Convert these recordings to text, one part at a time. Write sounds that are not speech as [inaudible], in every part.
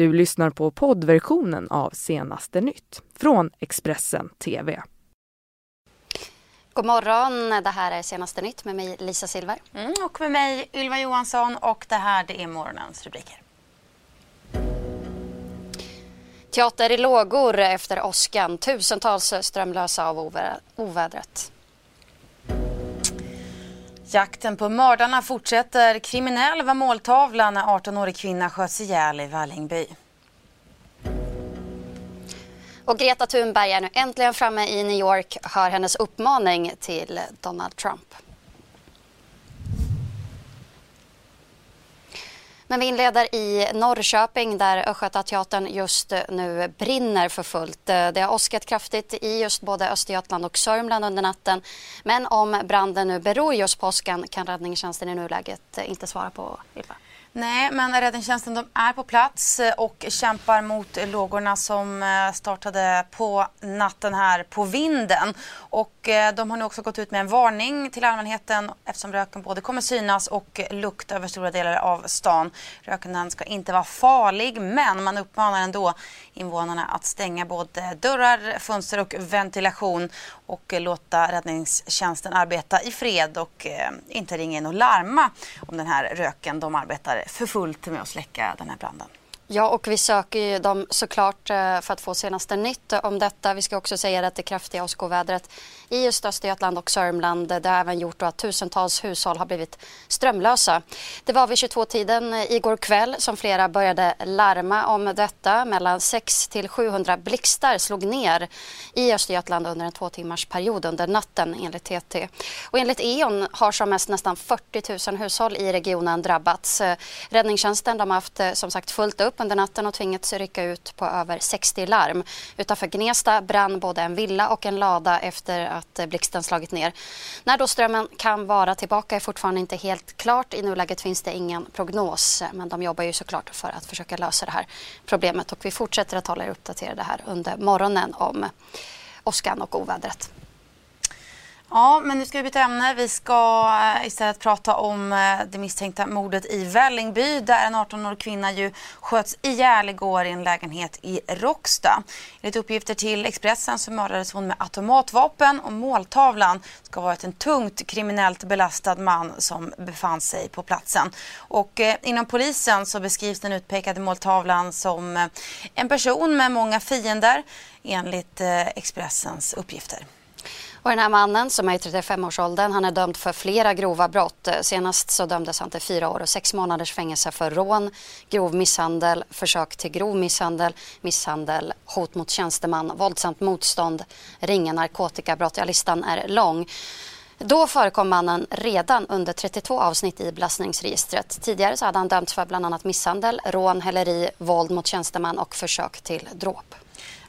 Du lyssnar på poddversionen av Senaste nytt från Expressen TV. God morgon, det här är Senaste nytt med mig Lisa Silver. Mm, och med mig Ylva Johansson och det här det är morgonens rubriker. Teater i lågor efter åskan. Tusentals strömlösa av ovädret. Jakten på mördarna fortsätter. Kriminell var måltavlan när 18-årig kvinna sköts ihjäl i Vällingby. Och Greta Thunberg är nu äntligen framme i New York. Hör hennes uppmaning till Donald Trump. Men vi inleder i Norrköping där Östgötateatern just eh, nu brinner för fullt. Eh, det har åskat kraftigt i just både Östergötland och Sörmland under natten. Men om branden nu beror just på åskan kan räddningstjänsten i nuläget eh, inte svara på, Ylva. Nej, men räddningstjänsten de är på plats och kämpar mot lågorna som startade på natten här på vinden. Och Eh, de har nu också gått ut med en varning till allmänheten eftersom röken både kommer synas och lukta över stora delar av stan. Röken ska inte vara farlig men man uppmanar ändå invånarna att stänga både dörrar, fönster och ventilation och låta räddningstjänsten arbeta i fred och eh, inte ringa in och larma om den här röken. De arbetar för fullt med att släcka den här branden. Ja, och vi söker ju dem såklart eh, för att få senaste nytt om detta. Vi ska också säga att det kraftiga åskovädret i just Östergötland och Sörmland det har även gjort att tusentals hushåll har blivit strömlösa. Det var vid 22-tiden igår kväll som flera började larma om detta. Mellan 6 till 700 blixtar slog ner i Östergötland under en två timmars period under natten enligt TT. Och enligt E.ON har som mest nästan 40 000 hushåll i regionen drabbats. Räddningstjänsten de har haft eh, som sagt fullt upp under natten och tvingats rycka ut på över 60 larm. Utanför Gnesta brann både en villa och en lada efter att eh, blixten slagit ner. När då strömmen kan vara tillbaka är fortfarande inte helt klart. I nuläget finns det ingen prognos men de jobbar ju såklart för att försöka lösa det här problemet och vi fortsätter att hålla er uppdaterade här under morgonen om åskan och ovädret. Ja, men nu ska vi byta ämne. Vi ska eh, istället prata om eh, det misstänkta mordet i Vällingby där en 18-årig kvinna ju sköts ihjäl igår i en lägenhet i Råcksta. Enligt uppgifter till Expressen så mördades hon med automatvapen och måltavlan ska ha varit en tungt kriminellt belastad man som befann sig på platsen. Och eh, inom polisen så beskrivs den utpekade måltavlan som en person med många fiender enligt Expressens uppgifter. Och den här mannen som är i 35-årsåldern han är dömd för flera grova brott. Senast så dömdes han till fyra år och sex månaders fängelse för rån, grov misshandel, försök till grov misshandel, misshandel, hot mot tjänsteman, våldsamt motstånd, ringa narkotikabrott. Ja, listan är lång. Då förekom mannen redan under 32 avsnitt i belastningsregistret. Tidigare så hade han dömts för bland annat misshandel, rån, häleri, våld mot tjänsteman och försök till dråp.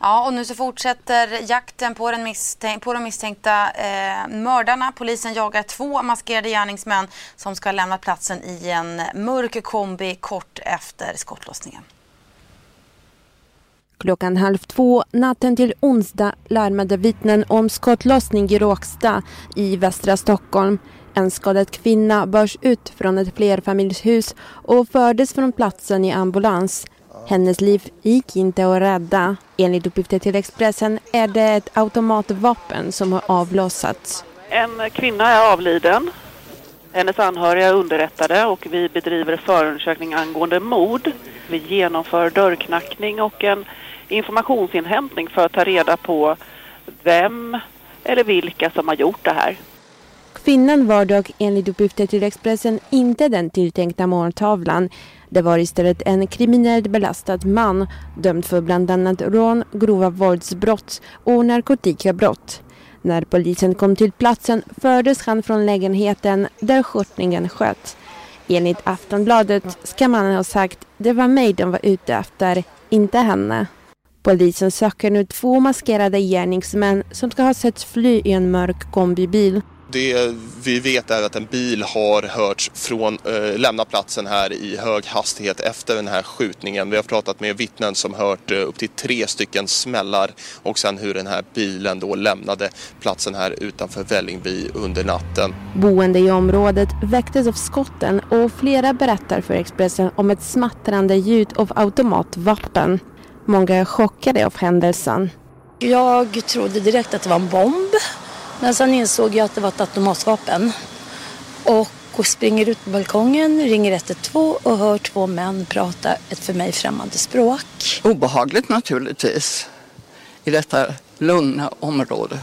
Ja, och nu så fortsätter jakten på, den misstänk på de misstänkta eh, mördarna. Polisen jagar två maskerade gärningsmän som ska ha lämnat platsen i en mörk kombi kort efter skottlossningen. Klockan halv två natten till onsdag larmade vittnen om skottlossning i Råksta i västra Stockholm. En skadad kvinna börs ut från ett flerfamiljshus och fördes från platsen i ambulans. Hennes liv gick inte att rädda. Enligt uppgifter till Expressen är det ett automatvapen som har avlossats. En kvinna är avliden. Hennes anhöriga är underrättade och vi bedriver förundersökning angående mord. Vi genomför dörrknackning och en informationsinhämtning för att ta reda på vem eller vilka som har gjort det här. Kvinnan var dock enligt uppgifter till Expressen inte den tilltänkta måltavlan. Det var istället en kriminellt belastad man dömd för bland annat rån, grova våldsbrott och narkotikabrott. När polisen kom till platsen fördes han från lägenheten där skjutningen sköt. Enligt Aftonbladet ska mannen ha sagt det var mig de var ute efter, inte henne. Polisen söker nu två maskerade gärningsmän som ska ha setts fly i en mörk kombibil. Det vi vet är att en bil har hörts från, äh, lämna platsen här i hög hastighet efter den här skjutningen. Vi har pratat med vittnen som hört äh, upp till tre stycken smällar och sen hur den här bilen då lämnade platsen här utanför Vällingby under natten. Boende i området väcktes av skotten och flera berättar för Expressen om ett smattrande ljud av automatvapen. Många är chockade av händelsen. Jag trodde direkt att det var en bomb. Men sen insåg jag att det var ett automatvapen. Och springer ut på balkongen, ringer 112 och hör två män prata ett för mig främmande språk. Obehagligt naturligtvis i detta lugna område.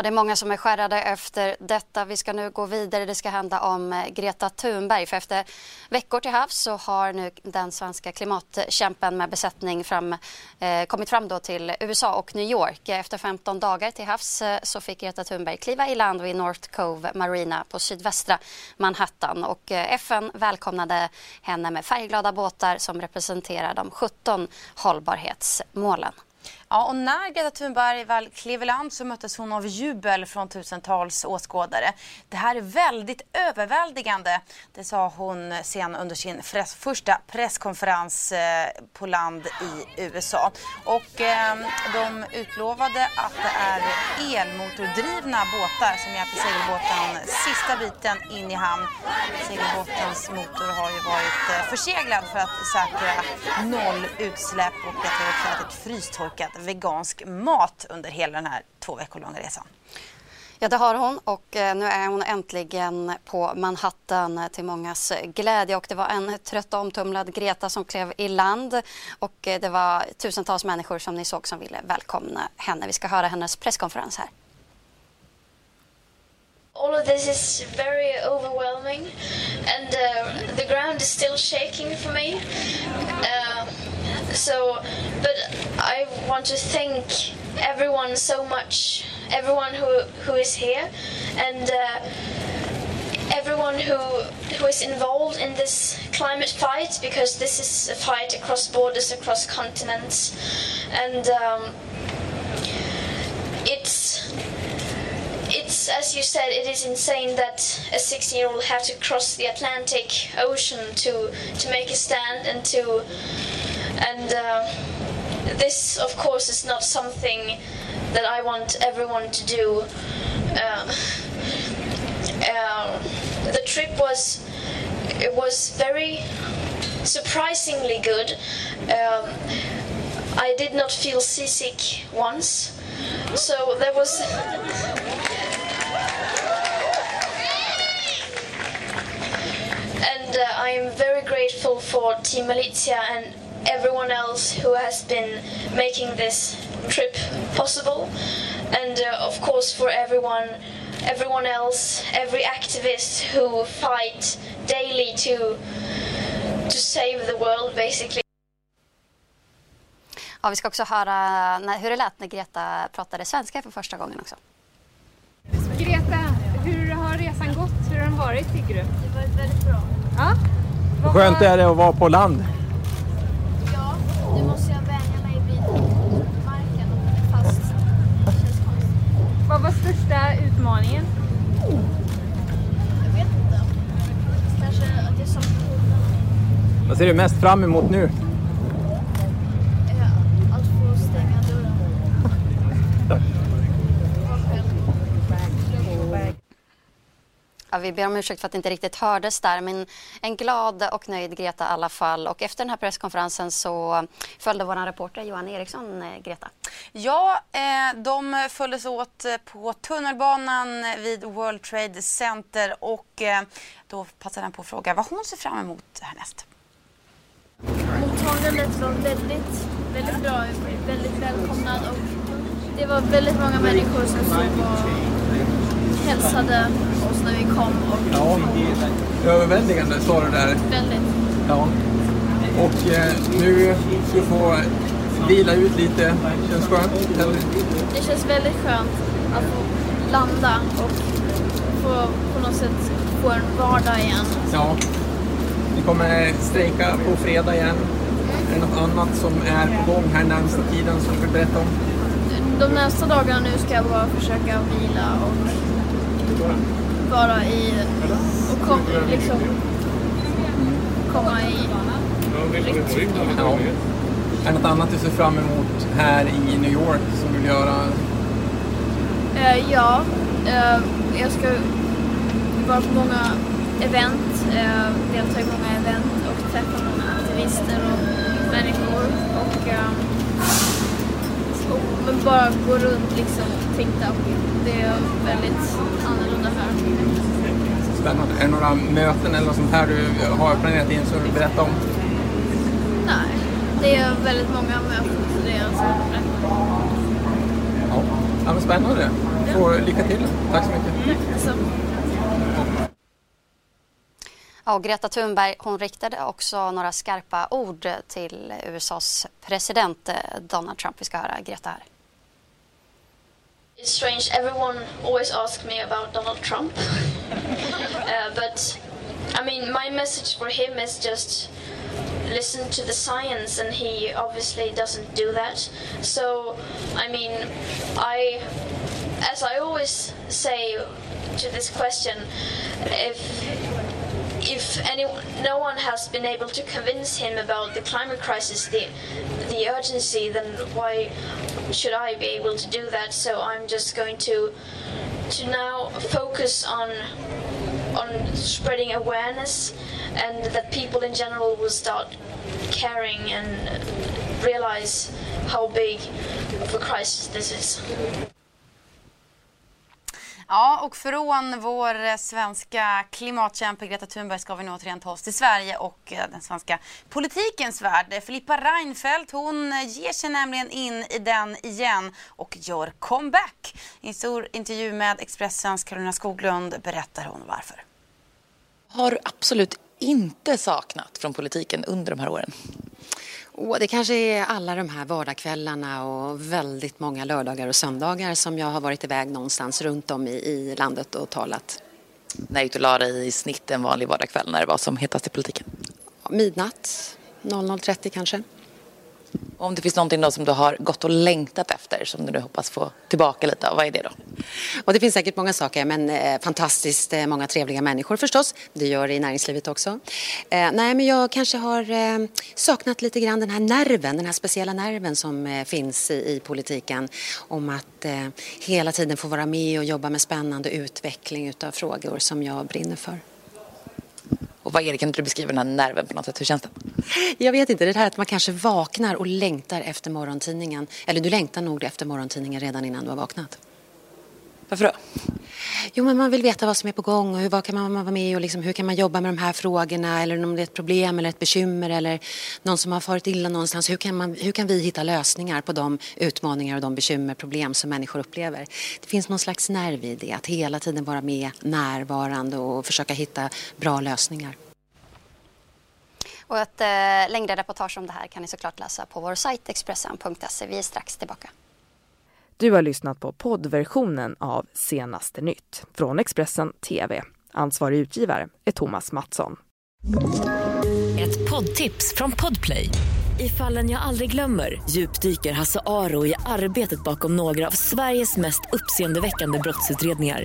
Ja, det är många som är skärrade efter detta. Vi ska nu gå vidare. Det ska handla om eh, Greta Thunberg. För efter veckor till havs så har nu den svenska klimatkämpen med besättning fram, eh, kommit fram då till USA och New York. Efter 15 dagar till havs eh, så fick Greta Thunberg kliva i land vid North Cove Marina på sydvästra Manhattan. Och eh, FN välkomnade henne med färgglada båtar som representerar de 17 hållbarhetsmålen. Ja, och när Greta Thunberg väl klev i land så möttes hon av jubel från tusentals åskådare. Det här är väldigt överväldigande, det sa hon sen under sin press, första presskonferens eh, på land i USA. Och eh, de utlovade att det är elmotordrivna båtar som hjälper segelbåten sista biten in i hamn. Segelbåtens motor har ju varit eh, förseglad för att säkra noll utsläpp och det har ett frystorkat vegansk mat under hela den här två veckor långa resan. Ja, det har hon och eh, nu är hon äntligen på Manhattan till mångas glädje. Och det var en trött och omtumlad Greta som klev i land och eh, det var tusentals människor som ni såg som ville välkomna henne. Vi ska höra hennes presskonferens här. all of this is very overwhelming and uh, the ground is still shaking for me uh, so but i want to thank everyone so much everyone who who is here and uh, everyone who who is involved in this climate fight because this is a fight across borders across continents and um, it's it's as you said it is insane that a 16 year old have to cross the atlantic ocean to to make a stand and to and uh, this of course is not something that i want everyone to do. Uh, uh, the trip was it was very surprisingly good. Um, i did not feel seasick once. So there was [laughs] and uh, I am very grateful for Team Malizia and everyone else who has been making this trip possible and uh, of course for everyone everyone else every activist who fight daily to to save the world basically Ja, vi ska också höra när, hur det lät när Greta pratade svenska för första gången också. Greta, hur har resan gått? Hur har den varit tycker du? Det var väldigt bra. Ja. Hur skönt är det att vara på land? Ja, nu måste jag vänja mig vid marken och fast. Det känns största utmaningen? Jag vet inte. Kanske att jag saknar. Vad ser du mest fram emot nu? Ja, Att få stänga dörren. Ja, vi ber om ursäkt för att det inte riktigt hördes där, men en glad och nöjd Greta i alla fall. Och efter den här presskonferensen så följde vår reporter Johan Eriksson eh, Greta. Ja, eh, de följdes åt eh, på tunnelbanan vid World Trade Center och då passade han på att fråga vad hon ser fram emot härnäst. Mottagandet var väldigt, väldigt bra. Jag blev väldigt välkomnad och det var väldigt många människor som stod och hälsade oss när vi kom och Ja, överväldigande sa du där. väldigt. Ja. Och eh, nu ska du få vila ut lite. Känns skönt? Eller? Det känns väldigt skönt att få landa och få på något sätt få en vardag igen. Ja. Vi kommer strejka på fredag igen. Är det något annat som är på gång här närmsta tiden som du vill berätta om? de nästa dagarna nu ska jag bara försöka vila och vara i och kom, liksom komma i rytm. Ja. Är det något annat du ser fram emot här i New York som du vill göra? Eh, ja, eh, jag ska vara på många event, eh, delta i många event och träffa många aktivister och människor och, eh, och men bara gå runt liksom tänkta det är väldigt annorlunda här. Spännande. Är det några möten eller något sånt här du har planerat in som du vill berätta om? Nej, det är väldigt många möten så det är svårt att berätta. Ja, men spännande. Får lycka till. Tack så mycket. Så. Ja, och Greta Thunberg hon riktade också några skarpa ord till USAs president eh, Donald Trump. Vi ska höra Greta här. It's strange. Everyone always asks me about Donald Trump, [laughs] uh, but I mean, my message for him is just listen to the science, and he obviously doesn't do that. So, I mean, I, as I always say to this question, if if anyone, no one has been able to convince him about the climate crisis, the the urgency, then why should I be able to do that? So I'm just going to to now focus on on spreading awareness, and that people in general will start caring and realize how big of a crisis this is. Ja, och från vår eh, svenska klimatkämpe Greta Thunberg ska vi nu återigen ta oss till Sverige och eh, den svenska politikens värld. Filippa Reinfeldt, hon eh, ger sig nämligen in i den igen och gör comeback. I en stor intervju med Expressens Karolina Skoglund berättar hon varför. Har absolut inte saknat från politiken under de här åren? Och det kanske är alla de här vardagskvällarna och väldigt många lördagar och söndagar som jag har varit iväg någonstans runt om i, i landet och talat. När gick du la dig i snitt en vanlig vardagskväll när det var som hetast i politiken? Midnatt, 00.30 kanske. Om det finns någonting då som du har gått och längtat efter som du nu hoppas få tillbaka lite av, vad är det då? Och det finns säkert många saker men eh, fantastiskt eh, många trevliga människor förstås. Det gör det i näringslivet också. Eh, nej men jag kanske har eh, saknat lite grann den här nerven, den här speciella nerven som eh, finns i, i politiken. Om att eh, hela tiden få vara med och jobba med spännande utveckling utav frågor som jag brinner för. Och vad är det, kan du beskriva den här nerven på något sätt, hur känns det? Jag vet inte, det här att man kanske vaknar och längtar efter morgontidningen. Eller du längtar nog efter morgontidningen redan innan du har vaknat. Varför då? Jo, men man vill veta vad som är på gång och hur, vad kan man vara med och liksom, hur kan man jobba med de här frågorna eller om det är ett problem eller ett bekymmer eller någon som har farit illa någonstans. Hur kan, man, hur kan vi hitta lösningar på de utmaningar och de bekymmer, problem som människor upplever? Det finns någon slags nerv i det, att hela tiden vara med, närvarande och försöka hitta bra lösningar. Och ett eh, längre reportage om det här kan ni såklart läsa på vår sajt Expressen.se. Vi är strax tillbaka. Du har lyssnat på poddversionen av Senaste nytt från Expressen TV. Ansvarig utgivare är Thomas Mattsson. Ett poddtips från Podplay. I fallen jag aldrig glömmer djupdyker Hasse Aro i arbetet bakom några av Sveriges mest uppseendeväckande brottsutredningar.